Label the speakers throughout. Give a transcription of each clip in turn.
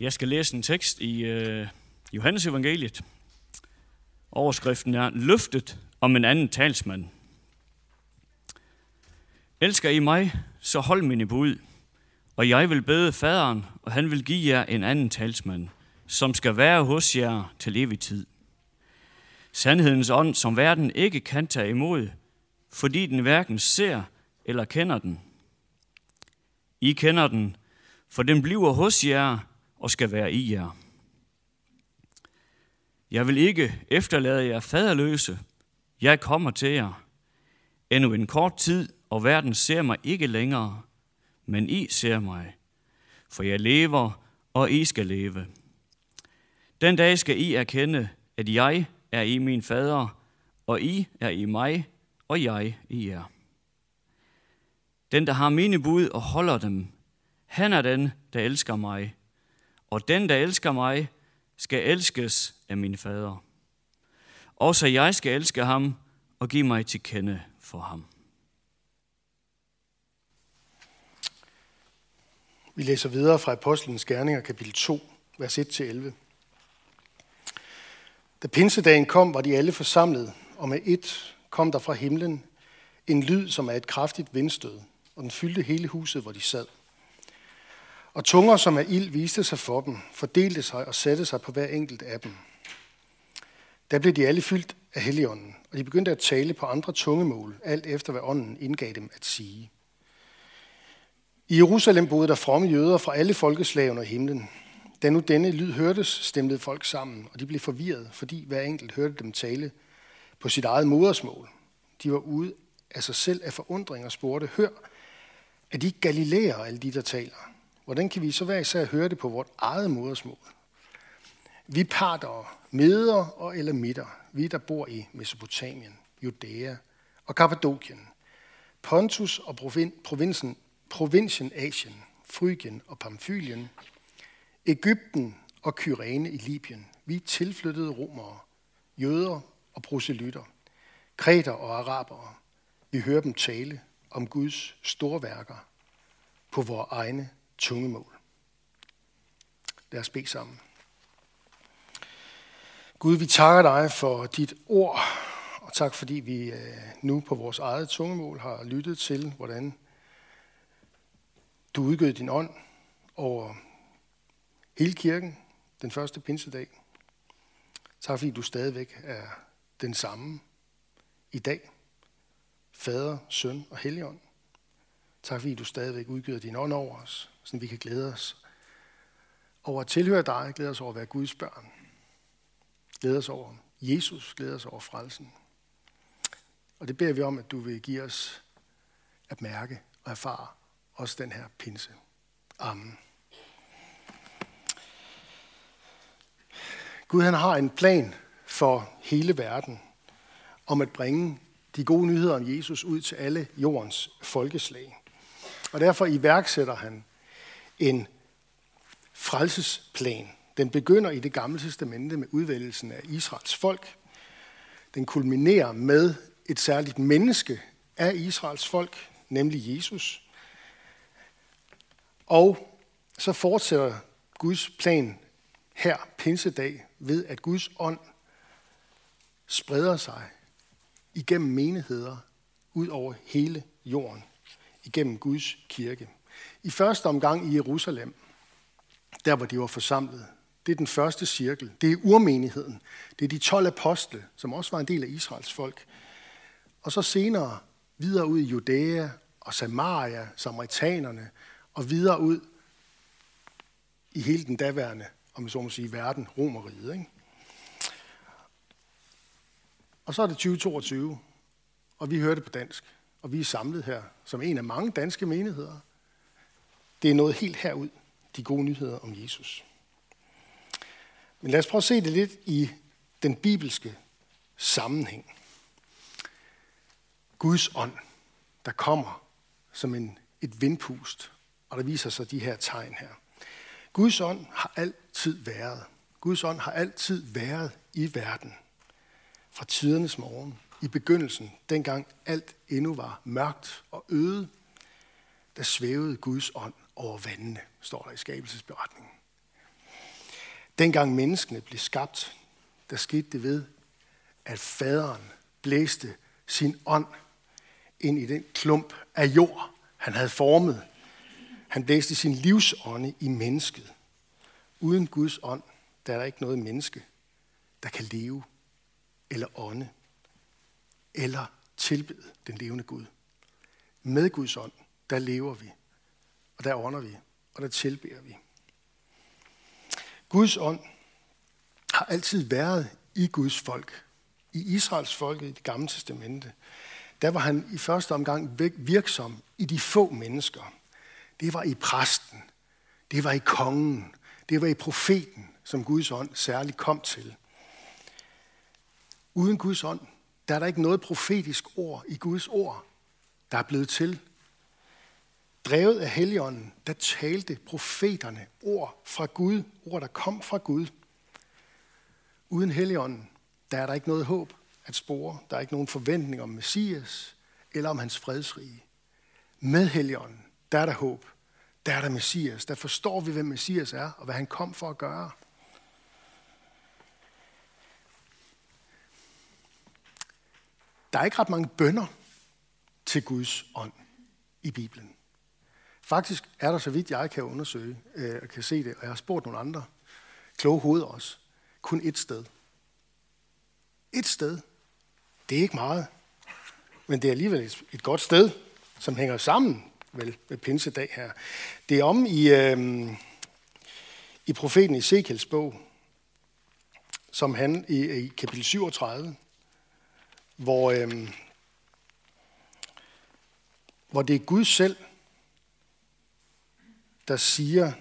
Speaker 1: Jeg skal læse en tekst i øh, Johannes evangeliet. Overskriften er Løftet om en anden talsmand. Elsker I mig, så hold mine bud, og jeg vil bede faderen, og han vil give jer en anden talsmand, som skal være hos jer til evig tid. Sandhedens ånd, som verden ikke kan tage imod, fordi den hverken ser eller kender den. I kender den, for den bliver hos jer og skal være i jer. Jeg vil ikke efterlade jer faderløse. Jeg kommer til jer. Endnu en kort tid, og verden ser mig ikke længere, men I ser mig. For jeg lever, og I skal leve. Den dag skal I erkende, at jeg er i min fader, og I er i mig, og jeg i jer. Den, der har mine bud og holder dem, han er den, der elsker mig. Og den, der elsker mig, skal elskes af min fader. Også jeg skal elske ham og give mig til kende for ham.
Speaker 2: Vi læser videre fra Apostlenes Gerninger, kapitel 2, vers 1-11. Da pinsedagen kom, var de alle forsamlet, og med et kom der fra himlen en lyd, som er et kraftigt vindstød, og den fyldte hele huset, hvor de sad. Og tunger, som er ild, viste sig for dem, fordelte sig og satte sig på hver enkelt af dem. Der blev de alle fyldt af Helligånden, og de begyndte at tale på andre tungemål, alt efter hvad ånden indgav dem at sige. I Jerusalem boede der fromme jøder fra alle folkeslag under himlen. Da nu denne lyd hørtes, stemte folk sammen, og de blev forvirret, fordi hver enkelt hørte dem tale på sit eget modersmål. De var ude af sig selv af forundring og spurgte, hør, er de ikke galilæer, alle de, der taler? Hvordan kan vi så hver især høre det på vort eget modersmål? Vi parter, meder og elamitter, vi der bor i Mesopotamien, Judæa og Kappadokien, Pontus og provinsen, provinsen Asien, Frygien og Pamfylien, Ægypten og Kyrene i Libyen. Vi tilflyttede romere, jøder og proselytter, kreter og arabere. Vi hører dem tale om Guds store værker på vores egne tungemål. Lad os bede sammen. Gud, vi takker dig for dit ord, og tak fordi vi øh, nu på vores eget tungemål har lyttet til, hvordan du udgød din ånd over hele kirken den første pinsedag. Tak fordi du stadigvæk er den samme i dag. Fader, søn og helligånd. Tak fordi du stadigvæk udgiver din ånd over os, så vi kan glæde os over at tilhøre dig, glæde os over at være Guds børn. Glæde os over Jesus, glæde os over frelsen. Og det beder vi om, at du vil give os at mærke og erfare også den her pinse. Amen. Gud han har en plan for hele verden om at bringe de gode nyheder om Jesus ud til alle jordens folkeslag. Og derfor iværksætter han en frelsesplan. Den begynder i det gamle testamente med udvælgelsen af Israels folk. Den kulminerer med et særligt menneske af Israels folk, nemlig Jesus. Og så fortsætter Guds plan her, pinsedag, ved at Guds ånd spreder sig igennem menigheder ud over hele jorden igennem Guds kirke. I første omgang i Jerusalem, der hvor de var forsamlet, det er den første cirkel. Det er urmenigheden. Det er de 12 apostle, som også var en del af Israels folk. Og så senere videre ud i Judæa og Samaria, samaritanerne, og videre ud i hele den daværende, om jeg så må sige, verden, Romeriet. Ikke? Og så er det 2022, og vi hører det på dansk og vi er samlet her som en af mange danske menigheder. Det er noget helt herud, de gode nyheder om Jesus. Men lad os prøve at se det lidt i den bibelske sammenhæng. Guds ånd, der kommer som en, et vindpust, og der viser sig de her tegn her. Guds ånd har altid været. Guds ånd har altid været i verden. Fra tidernes morgen i begyndelsen, dengang alt endnu var mørkt og øde, der svævede Guds ånd over vandene, står der i skabelsesberetningen. Dengang menneskene blev skabt, der skete det ved, at faderen blæste sin ånd ind i den klump af jord, han havde formet. Han blæste sin livsånde i mennesket. Uden Guds ånd, der er der ikke noget menneske, der kan leve eller ånde eller tilbede den levende Gud. Med Guds ånd, der lever vi, og der ånder vi, og der tilbeder vi. Guds ånd har altid været i Guds folk. I Israels folk i det gamle testamente. Der var han i første omgang virksom i de få mennesker. Det var i præsten. Det var i kongen. Det var i profeten, som Guds ånd særligt kom til. Uden Guds ånd, der er der ikke noget profetisk ord i Guds ord, der er blevet til. Drevet af Helligånden, der talte profeterne ord fra Gud, ord der kom fra Gud. Uden Helligånden, der er der ikke noget håb at spore. Der er ikke nogen forventning om Messias eller om hans fredsrige. Med Helligånden, der er der håb. Der er der Messias. Der forstår vi, hvem Messias er og hvad han kom for at gøre. Der er ikke ret mange bønder til Guds ånd i Bibelen. Faktisk er der, så vidt jeg kan undersøge øh, og kan se det, og jeg har spurgt nogle andre kloge hoveder også, kun et sted. Et sted. Det er ikke meget, men det er alligevel et, et godt sted, som hænger sammen vel, med pinsedag her. Det er om i, øh, i profeten Ezekiels bog, som han i, i kapitel 37, hvor, øh, hvor det er Gud selv, der siger,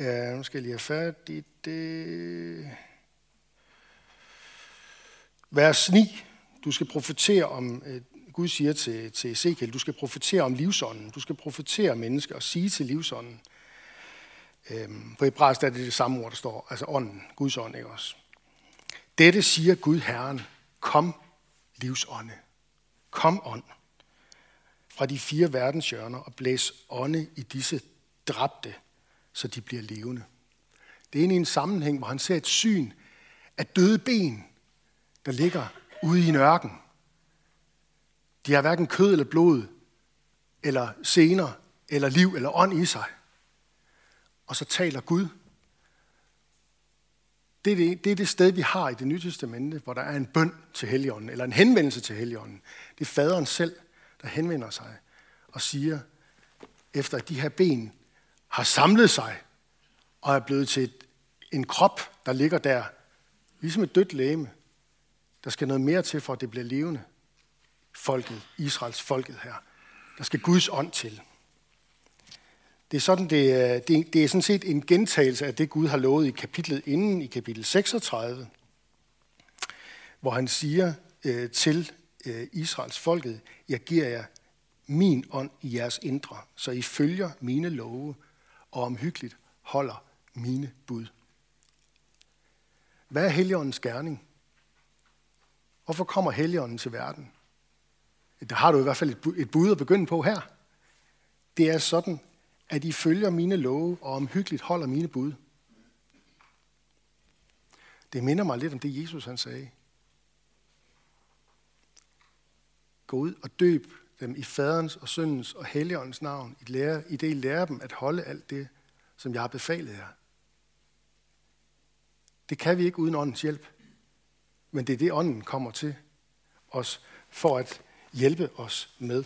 Speaker 2: ja, nu skal jeg lige have fat i det. Vers 9. Du skal profetere om, øh, Gud siger til, til Ezekiel, du skal profetere om livsånden. Du skal profetere mennesker og sige til livsånden. Øhm, på hebraisk er det det samme ord, der står, altså ånden, Guds ånd, ikke også? Dette siger Gud Herren, kom livsånde, kom ånd fra de fire verdenshjørner og blæs ånde i disse dræbte, så de bliver levende. Det er inde i en sammenhæng, hvor han ser et syn af døde ben, der ligger ude i en ørken. De har hverken kød eller blod, eller sener, eller liv, eller ånd i sig. Og så taler Gud. Det er det, det er det sted, vi har i det nye testamente, hvor der er en bøn til Helligånden, eller en henvendelse til Helligånden. Det er faderen selv, der henvender sig og siger, efter at de her ben har samlet sig og er blevet til et, en krop, der ligger der, ligesom et dødt læme. Der skal noget mere til, for at det bliver levende. Folket, Israels folket her. Der skal Guds ånd til. Det er, sådan, det, er, det, det er sådan set en gentagelse af det, Gud har lovet i kapitlet inden, i kapitel 36, hvor han siger øh, til Øh, Israels folket, jeg giver jer min ånd i jeres indre, så I følger mine love og omhyggeligt holder mine bud. Hvad er Helligåndens gerning? Hvorfor kommer Helligånden til verden? Der har du i hvert fald et bud at begynde på her. Det er sådan, at I følger mine love og omhyggeligt holder mine bud. Det minder mig lidt om det, Jesus han sagde. Gå ud og døb dem i faderens og søndens og helligåndens navn, i, lære, i det I lærer dem at holde alt det, som jeg har befalet jer. Det kan vi ikke uden åndens hjælp. Men det er det, ånden kommer til os for at hjælpe os med.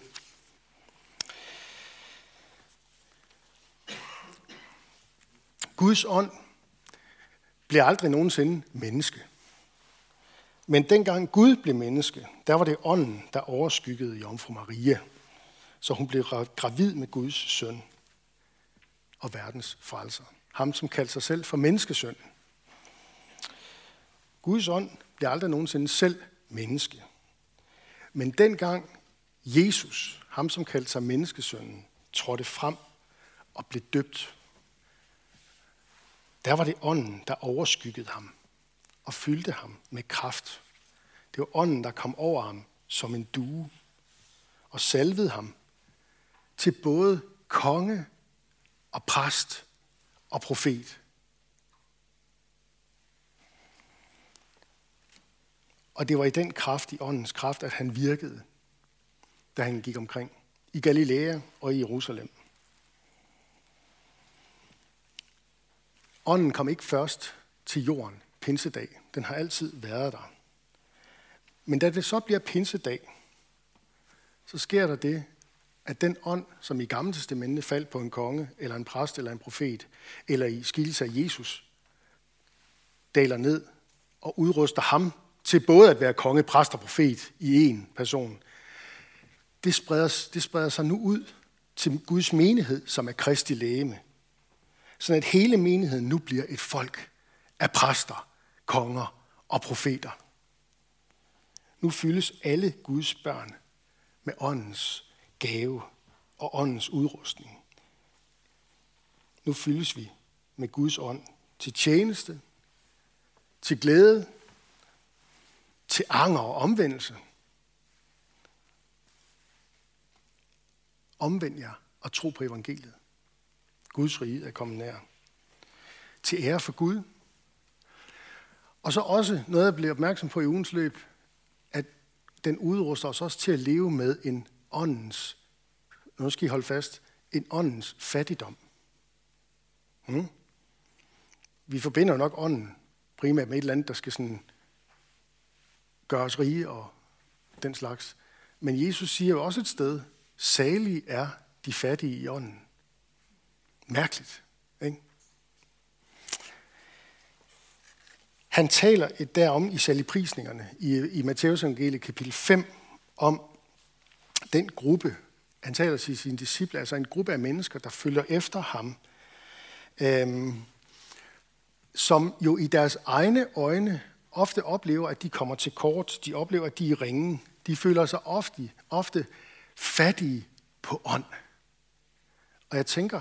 Speaker 2: Guds ånd bliver aldrig nogensinde menneske. Men dengang Gud blev menneske, der var det ånden, der overskyggede Jomfru Maria. Så hun blev gravid med Guds søn og verdens frelser. Ham, som kaldte sig selv for menneskesøn. Guds ånd blev aldrig nogensinde selv menneske. Men dengang Jesus, ham som kaldte sig menneskesønnen, trådte frem og blev døbt, der var det ånden, der overskyggede ham og fyldte ham med kraft. Det var ånden, der kom over ham som en due og salvede ham til både konge og præst og profet. Og det var i den kraft, i åndens kraft, at han virkede, da han gik omkring i Galilea og i Jerusalem. Ånden kom ikke først til jorden pinsedag. Den har altid været der. Men da det så bliver pinsedag, så sker der det, at den ånd, som i Gamle Testamentet faldt på en konge, eller en præst, eller en profet, eller i skikkelse af Jesus, daler ned og udruster ham til både at være konge, præst og profet i én person. Det spreder, det spreder sig nu ud til Guds menighed, som er Kristi lægeme. Sådan at hele menigheden nu bliver et folk af præster, konger og profeter. Nu fyldes alle Guds børn med åndens gave og åndens udrustning. Nu fyldes vi med Guds ånd til tjeneste, til glæde, til anger og omvendelse. Omvend jer og tro på evangeliet. Guds rige er kommet nær. Til ære for Gud. Og så også noget, jeg bliver opmærksom på i ugens løb, at den udruster os også til at leve med en åndens, nu skal I holde fast, en åndens fattigdom. Hmm? Vi forbinder nok ånden primært med et eller andet, der skal sådan gøre os rige og den slags. Men Jesus siger jo også et sted, salige er de fattige i ånden. Mærkeligt, ikke? Han taler et derom i saligprisningerne i, i Matteus evangelie kapitel 5 om den gruppe, han taler til sine disciple, altså en gruppe af mennesker, der følger efter ham, øhm, som jo i deres egne øjne ofte oplever, at de kommer til kort. De oplever, at de er ringe. De føler sig ofte, ofte fattige på ånd. Og jeg tænker,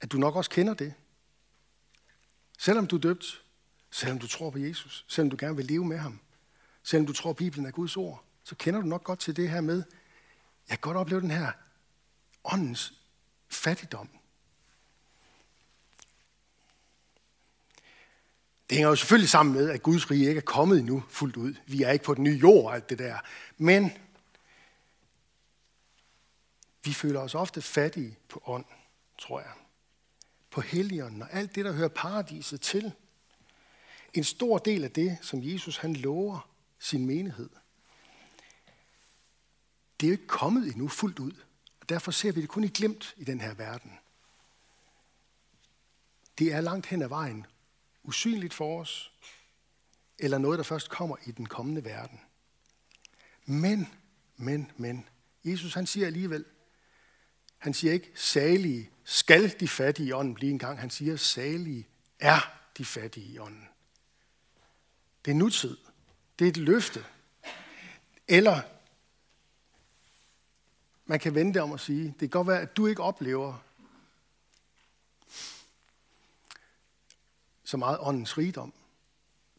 Speaker 2: at du nok også kender det. Selvom du er døbt, selvom du tror på Jesus, selvom du gerne vil leve med ham, selvom du tror, at Bibelen er Guds ord, så kender du nok godt til det her med, jeg kan godt opleve den her åndens fattigdom. Det hænger jo selvfølgelig sammen med, at Guds rige ikke er kommet endnu fuldt ud. Vi er ikke på den nye jord og alt det der. Men vi føler os ofte fattige på ånd, tror jeg. På helligånden og alt det, der hører paradiset til. En stor del af det, som Jesus han lover sin menighed, det er jo ikke kommet endnu fuldt ud. Og derfor ser vi det kun i glemt i den her verden. Det er langt hen ad vejen usynligt for os, eller noget, der først kommer i den kommende verden. Men, men, men, Jesus han siger alligevel, han siger ikke, salige skal de fattige i ånden blive engang. Han siger, salige er de fattige i ånden. Det er nutid. Det er et løfte. Eller man kan vende det om at sige, det kan godt være, at du ikke oplever så meget åndens rigdom.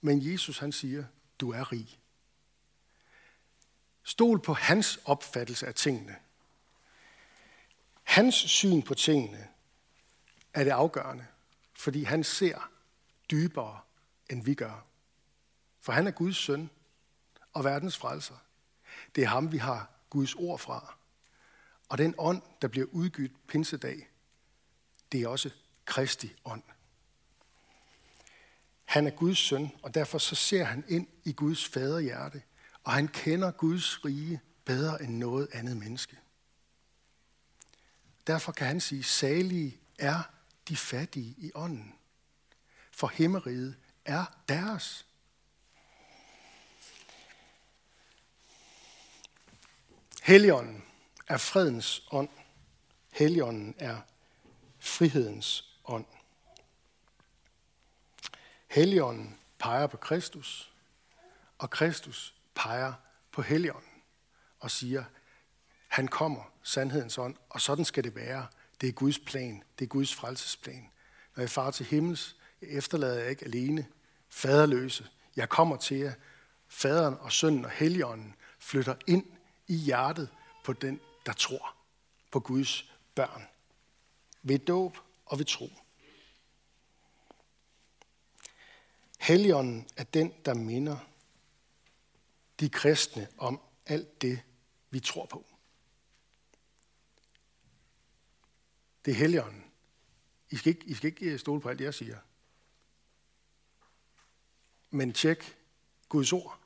Speaker 2: Men Jesus han siger, du er rig. Stol på hans opfattelse af tingene. Hans syn på tingene er det afgørende, fordi han ser dybere, end vi gør. For han er Guds søn og verdens frelser. Det er ham, vi har Guds ord fra. Og den ånd, der bliver udgydt pinsedag, det er også Kristi ånd. Han er Guds søn, og derfor så ser han ind i Guds faderhjerte, og han kender Guds rige bedre end noget andet menneske. Derfor kan han sige, salige er de fattige i ånden, for himmeriget er deres. Helligånden er fredens ånd. Helligånden er frihedens ånd. Helligånden peger på Kristus, og Kristus peger på Helligånden og siger, han kommer, sandhedens ånd, og sådan skal det være. Det er Guds plan, det er Guds frelsesplan. Når jeg far til himmels, jeg efterlader jeg ikke alene, faderløse. Jeg kommer til jer, faderen og sønnen og Helligånden flytter ind i hjertet på den, der tror på Guds børn. Ved dåb og ved tro. Helligånden er den, der minder de kristne om alt det, vi tror på. Det er Helligånden. I skal ikke, I skal ikke øh, stole på alt, jeg siger. Men tjek Guds ord.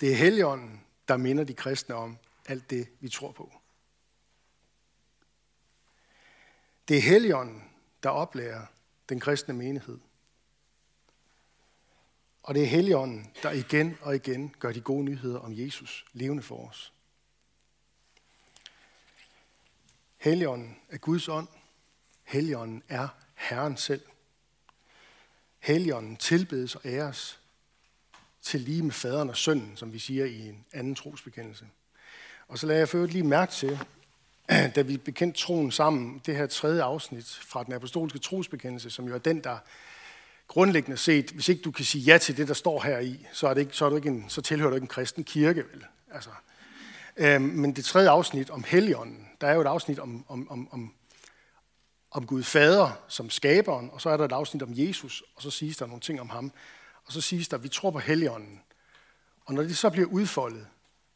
Speaker 2: Det er Helligånden, der minder de kristne om alt det, vi tror på. Det er Helligånden, der oplærer den kristne menighed. Og det er Helligånden, der igen og igen gør de gode nyheder om Jesus levende for os. Helligånden er Guds ånd. Helligånden er Herren selv. Helligånden tilbedes og æres til lige med faderen og sønnen, som vi siger i en anden trosbekendelse. Og så lader jeg for lige mærke til, da vi bekendte troen sammen, det her tredje afsnit fra den apostolske trosbekendelse, som jo er den, der grundlæggende set, hvis ikke du kan sige ja til det, der står her i, så, er det ikke, så, er du ikke en, så tilhører du ikke en kristen kirke. Vel? Altså, øhm, men det tredje afsnit om Helligånden, der er jo et afsnit om, om, om, om, om Gud Fader som skaberen, og så er der et afsnit om Jesus, og så siges der nogle ting om ham. Og så siges der, at vi tror på Helligånden. Og når det så bliver udfoldet,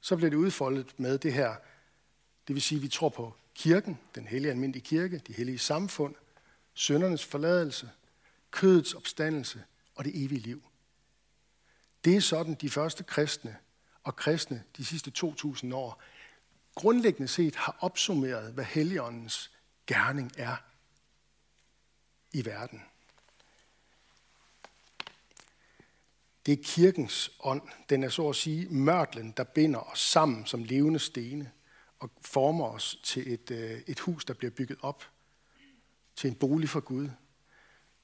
Speaker 2: så bliver det udfoldet med det her, det vil sige, at vi tror på kirken, den hellige almindelige kirke, de hellige samfund, søndernes forladelse, kødets opstandelse og det evige liv. Det er sådan, de første kristne og kristne de sidste 2000 år grundlæggende set har opsummeret, hvad Helligåndens gerning er i verden. Det er kirkens ånd. Den er så at sige mørtlen, der binder os sammen som levende stene og former os til et, øh, et hus, der bliver bygget op til en bolig for Gud.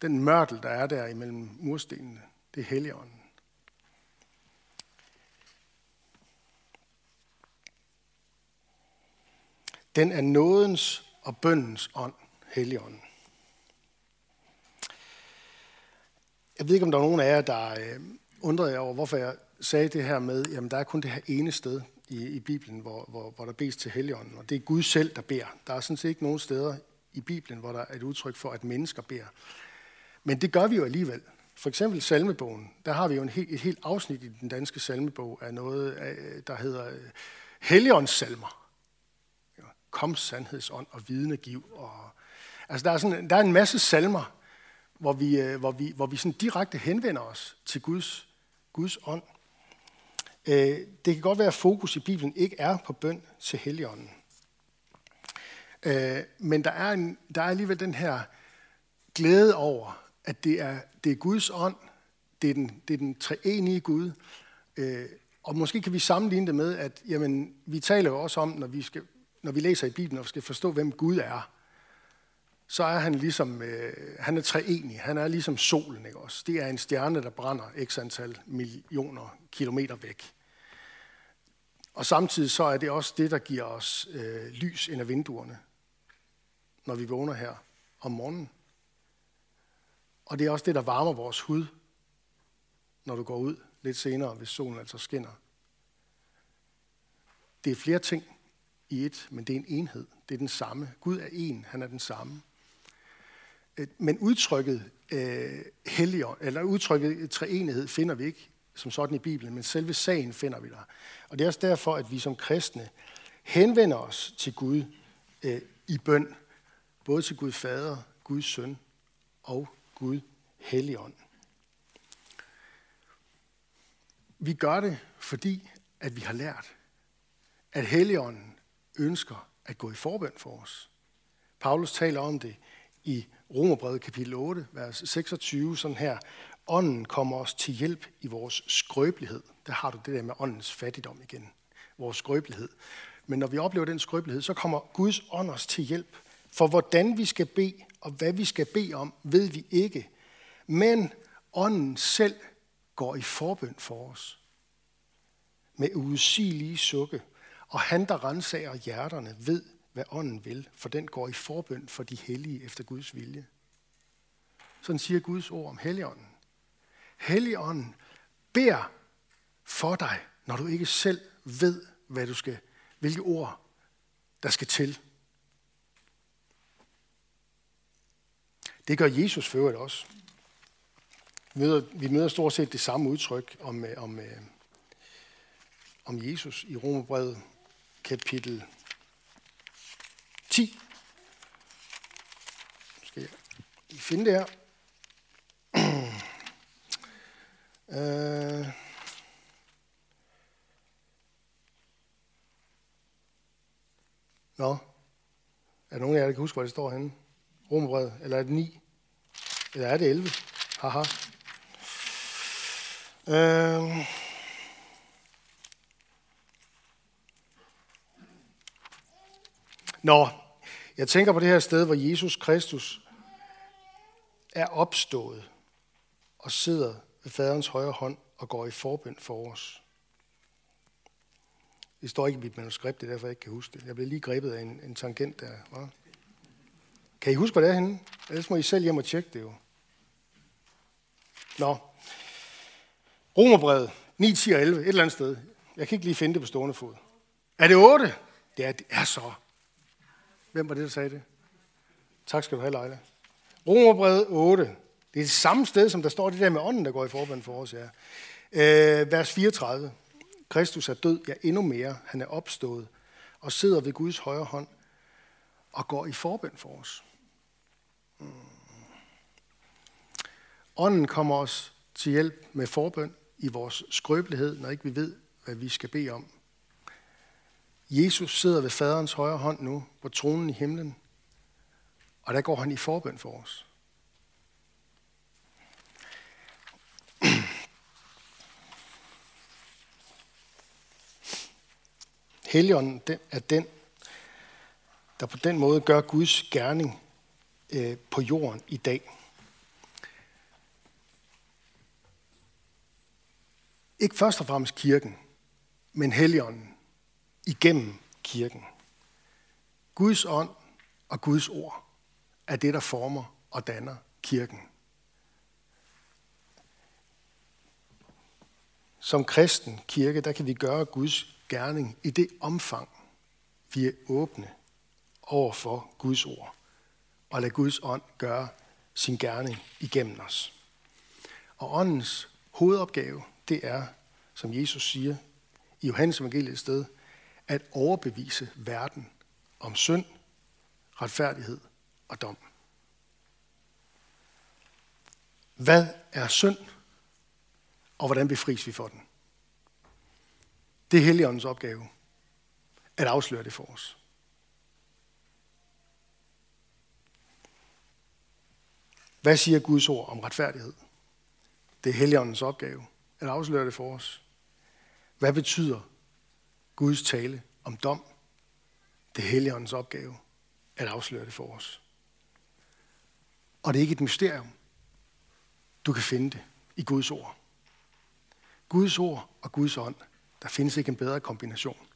Speaker 2: Den mørtel, der er der imellem murstenene, det er Helligånden. Den er nådens og bøndens ånd, Helligånden. Jeg ved ikke, om der er nogen af jer, der øh, undrede jeg over, hvorfor jeg sagde det her med, jamen der er kun det her ene sted i, i Bibelen, hvor, hvor, hvor der bes til Helligånden, og det er Gud selv, der beder. Der er sådan set ikke nogen steder i Bibelen, hvor der er et udtryk for, at mennesker beder. Men det gør vi jo alligevel. For eksempel salmebogen, der har vi jo en helt, et helt afsnit i den danske salmebog af noget, der hedder øh, Helligåndssalmer. Kom sandhedsånd og vidne giv. Og, altså der er, sådan, der er en masse salmer, hvor vi, øh, hvor vi, hvor vi sådan direkte henvender os til Guds, Guds ånd. Øh, det kan godt være, at fokus i Bibelen ikke er på bøn til Helligånden. Øh, men der er, en, der er alligevel den her glæde over, at det er, det er Guds ånd, det er den, det er den treenige Gud. Øh, og måske kan vi sammenligne det med, at jamen, vi taler jo også om, når vi, skal, når vi læser i Bibelen og skal forstå, hvem Gud er, så er han ligesom, øh, han er treenig. Han er ligesom solen, ikke også? Det er en stjerne, der brænder x antal millioner kilometer væk. Og samtidig så er det også det, der giver os øh, lys ind ad vinduerne, når vi vågner her om morgenen. Og det er også det, der varmer vores hud, når du går ud lidt senere, hvis solen altså skinner. Det er flere ting i et, men det er en enhed. Det er den samme. Gud er en, han er den samme. Øh, men udtrykket øh, helliger, eller udtrykket øh, treenighed finder vi ikke som sådan i Bibelen, men selve sagen finder vi der. Og det er også derfor, at vi som kristne henvender os til Gud øh, i bøn, både til Gud Fader, Guds Søn og Gud Helligånd. Vi gør det, fordi at vi har lært, at Helligånden ønsker at gå i forbøn for os. Paulus taler om det i Romerbrevet kapitel 8, vers 26, sådan her. Ånden kommer os til hjælp i vores skrøbelighed. Der har du det der med åndens fattigdom igen. Vores skrøbelighed. Men når vi oplever den skrøbelighed, så kommer Guds ånd os til hjælp. For hvordan vi skal bede, og hvad vi skal bede om, ved vi ikke. Men ånden selv går i forbøn for os. Med uudsigelige sukke. Og han, der rensager hjerterne, ved, hvad ånden vil, for den går i forbøn for de hellige efter Guds vilje. Sådan siger Guds ord om Helligånden. Helligånden beder for dig, når du ikke selv ved, hvad du skal, hvilke ord der skal til. Det gør Jesus for øvrigt også. Vi møder, vi møder stort set det samme udtryk om, øh, om, øh, om Jesus i Romerbrevet kapitel 10. Nu skal jeg lige finde det her. øh. Nå, er der nogen af jer, der kan huske, hvor det står henne? Romerbrevet, eller er det 9? Eller er det 11? Haha. Øh. Nå, jeg tænker på det her sted, hvor Jesus Kristus er opstået og sidder ved faderens højre hånd og går i forbøn for os. Det står ikke i mit manuskript, det er derfor, jeg ikke kan huske det. Jeg blev lige grebet af en, en tangent der. Hva? Kan I huske, hvor det er henne? Ellers må I selv hjem og tjekke det jo. Nå. Romerbrevet 9, 10 og 11, et eller andet sted. Jeg kan ikke lige finde det på stående fod. Er det 8? Det er, det er så. Hvem var det, der sagde det? Tak skal du have, Leila. Romerbrevet 8. Det er det samme sted, som der står det der med ånden, der går i forband for os. Ja. Øh, vers 34. Kristus er død, ja endnu mere. Han er opstået og sidder ved Guds højre hånd og går i forbøn for os. Mm. Ånden kommer os til hjælp med forbøn i vores skrøbelighed, når ikke vi ved, hvad vi skal bede om. Jesus sidder ved faderens højre hånd nu på tronen i himlen, og der går han i forbøn for os. Helligånden er den, der på den måde gør Guds gerning øh, på jorden i dag. Ikke først og fremmest kirken, men Helligånden igennem kirken. Guds ånd og Guds ord er det, der former og danner kirken. Som kristen kirke, der kan vi gøre Guds gerning i det omfang, vi er åbne over for Guds ord, og lade Guds ånd gøre sin gerning igennem os. Og åndens hovedopgave, det er, som Jesus siger i Johannes evangeliet sted, at overbevise verden om synd, retfærdighed og dom. Hvad er synd, og hvordan befries vi for den? Det er Helligåndens opgave at afsløre det for os. Hvad siger Guds ord om retfærdighed? Det er Helligåndens opgave at afsløre det for os. Hvad betyder Guds tale om dom? Det er Helligåndens opgave at afsløre det for os. Og det er ikke et mysterium. Du kan finde det i Guds ord. Guds ord og Guds ånd. Der findes ikke en bedre kombination.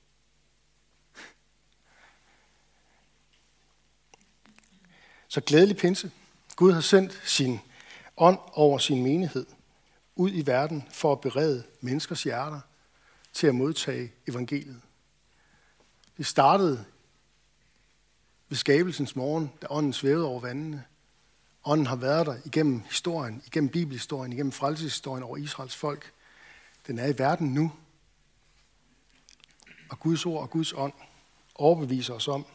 Speaker 2: Så glædelig pinse. Gud har sendt sin ånd over sin menighed ud i verden for at berede menneskers hjerter til at modtage evangeliet. Det startede ved skabelsens morgen, da ånden svævede over vandene. Ånden har været der igennem historien, igennem bibelhistorien, igennem frelseshistorien over Israels folk. Den er i verden nu. Og Guds ord og Guds ånd overbeviser os om,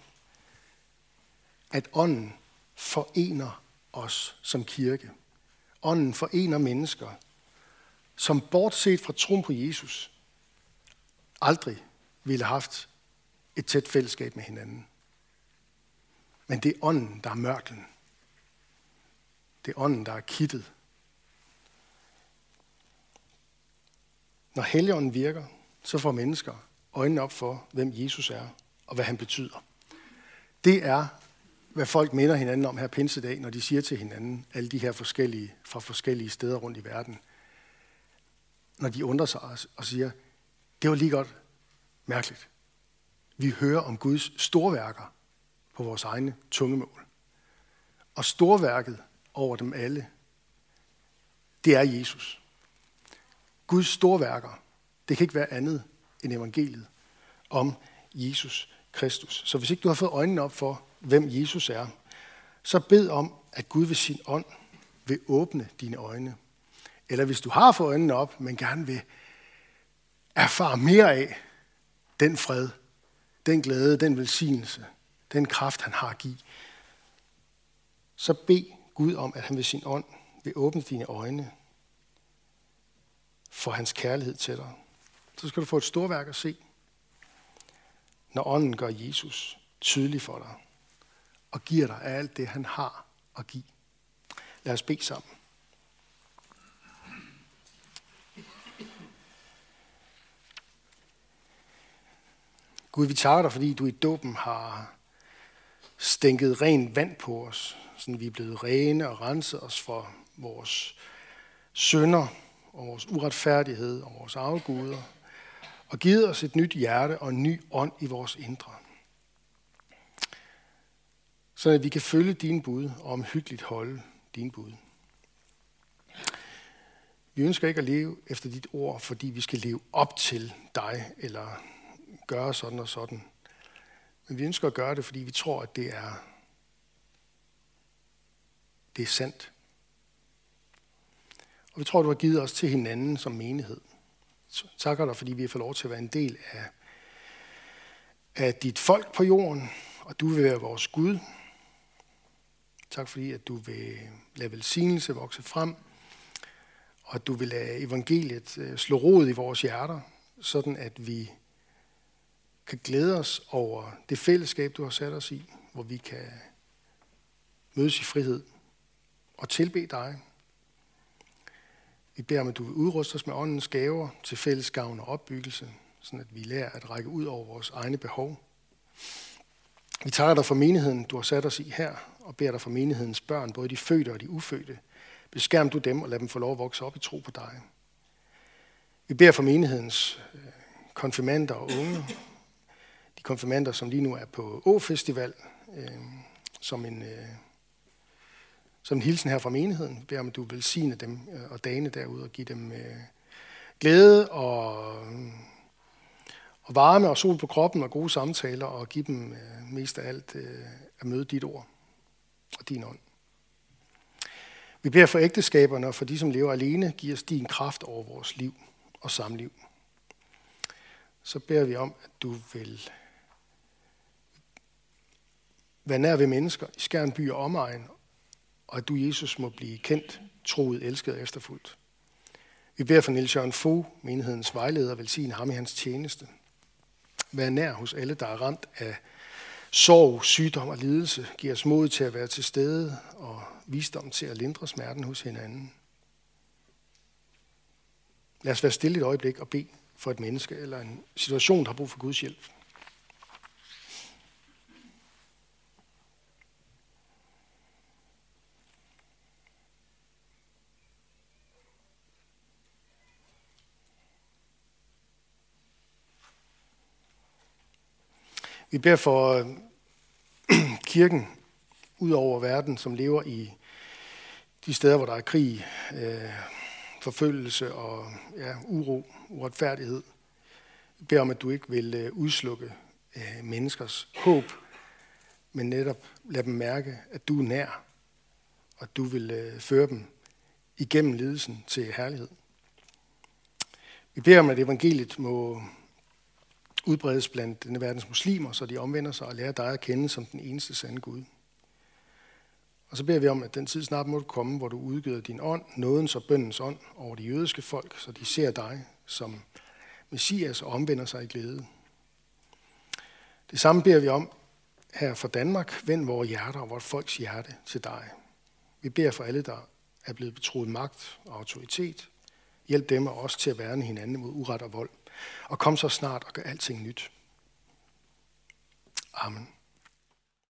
Speaker 2: at ånden forener os som kirke. Ånden forener mennesker, som bortset fra troen på Jesus, aldrig ville have haft et tæt fællesskab med hinanden. Men det er ånden, der er mørklen. Det er ånden, der er kittet. Når Helligånden virker, så får mennesker øjnene op for, hvem Jesus er og hvad han betyder. Det er, hvad folk minder hinanden om her pinsedag, når de siger til hinanden, alle de her forskellige, fra forskellige steder rundt i verden, når de undrer sig og siger, det var lige godt mærkeligt. Vi hører om Guds storværker på vores egne tungemål. Og storværket over dem alle, det er Jesus. Guds storværker, det kan ikke være andet end evangeliet om Jesus Kristus. Så hvis ikke du har fået øjnene op for, hvem Jesus er, så bed om, at Gud ved sin ånd vil åbne dine øjne. Eller hvis du har fået øjnene op, men gerne vil erfare mere af den fred, den glæde, den velsignelse, den kraft, han har at give, så bed Gud om, at han ved sin ånd vil åbne dine øjne for hans kærlighed til dig. Så skal du få et storværk at se, når ånden gør Jesus tydelig for dig og giver dig alt det, han har at give. Lad os bede sammen. Gud, vi takker dig, fordi du i dåben har stænket ren vand på os, så vi er blevet rene og renset os for vores synder og vores uretfærdighed og vores afguder, og givet os et nyt hjerte og en ny ånd i vores indre. Så at vi kan følge dine bud og omhyggeligt holde dine bud. Vi ønsker ikke at leve efter dit ord, fordi vi skal leve op til dig, eller gøre sådan og sådan. Men vi ønsker at gøre det, fordi vi tror, at det er, det er sandt. Og vi tror, du har givet os til hinanden som menighed. Så takker dig, fordi vi har fået lov til at være en del af, af dit folk på jorden, og du vil være vores Gud. Tak fordi, at du vil lade velsignelse vokse frem, og at du vil lade evangeliet øh, slå rod i vores hjerter, sådan at vi kan glæde os over det fællesskab, du har sat os i, hvor vi kan mødes i frihed og tilbe dig. Vi beder om, at du vil udruste os med åndens gaver til fælles gavn og opbyggelse, sådan at vi lærer at række ud over vores egne behov. Vi tager dig for menigheden, du har sat os i her, og beder dig for menighedens børn, både de fødte og de ufødte. Beskærm du dem og lad dem få lov at vokse op i tro på dig. Vi beder for menighedens øh, konfirmander og unge, de konfirmander, som lige nu er på Å-festival, øh, som, en, øh, som en hilsen her fra menigheden. Vi beder om, at du velsigne dem øh, og dagene derude og give dem øh, glæde og, og varme og sol på kroppen og gode samtaler og give dem øh, mest af alt øh, at møde dit ord og din ånd. Vi beder for ægteskaberne og for de, som lever alene, giv os din kraft over vores liv og samliv. Så beder vi om, at du vil Vær nær ved mennesker i Skjern by og omegn, og at du, Jesus, må blive kendt, troet, elsket og efterfuldt. Vi beder for Niels Jørgen Fogh, menighedens vejleder, velsigne ham i hans tjeneste. Vær nær hos alle, der er ramt af sorg, sygdom og lidelse. Giv os mod til at være til stede og visdom til at lindre smerten hos hinanden. Lad os være stille et øjeblik og bede for et menneske eller en situation, der har brug for Guds hjælp. Vi beder for øh, kirken ud over verden, som lever i de steder, hvor der er krig, øh, forfølgelse og ja, uro, uretfærdighed. Vi beder om, at du ikke vil øh, udslukke øh, menneskers håb, men netop lade dem mærke, at du er nær, og at du vil øh, føre dem igennem lidelsen til herlighed. Vi beder om, at evangeliet må udbredes blandt denne verdens muslimer, så de omvender sig og lærer dig at kende som den eneste sande Gud. Og så beder vi om, at den tid snart må komme, hvor du udgiver din ånd, nådens og bøndens ånd over de jødiske folk, så de ser dig som Messias og omvender sig i glæde. Det samme beder vi om her for Danmark. Vend vores hjerter og vores folks hjerte til dig. Vi beder for alle, der er blevet betroet magt og autoritet. Hjælp dem og os til at værne hinanden mod uret og vold og kom så snart og gør alting nyt. Amen.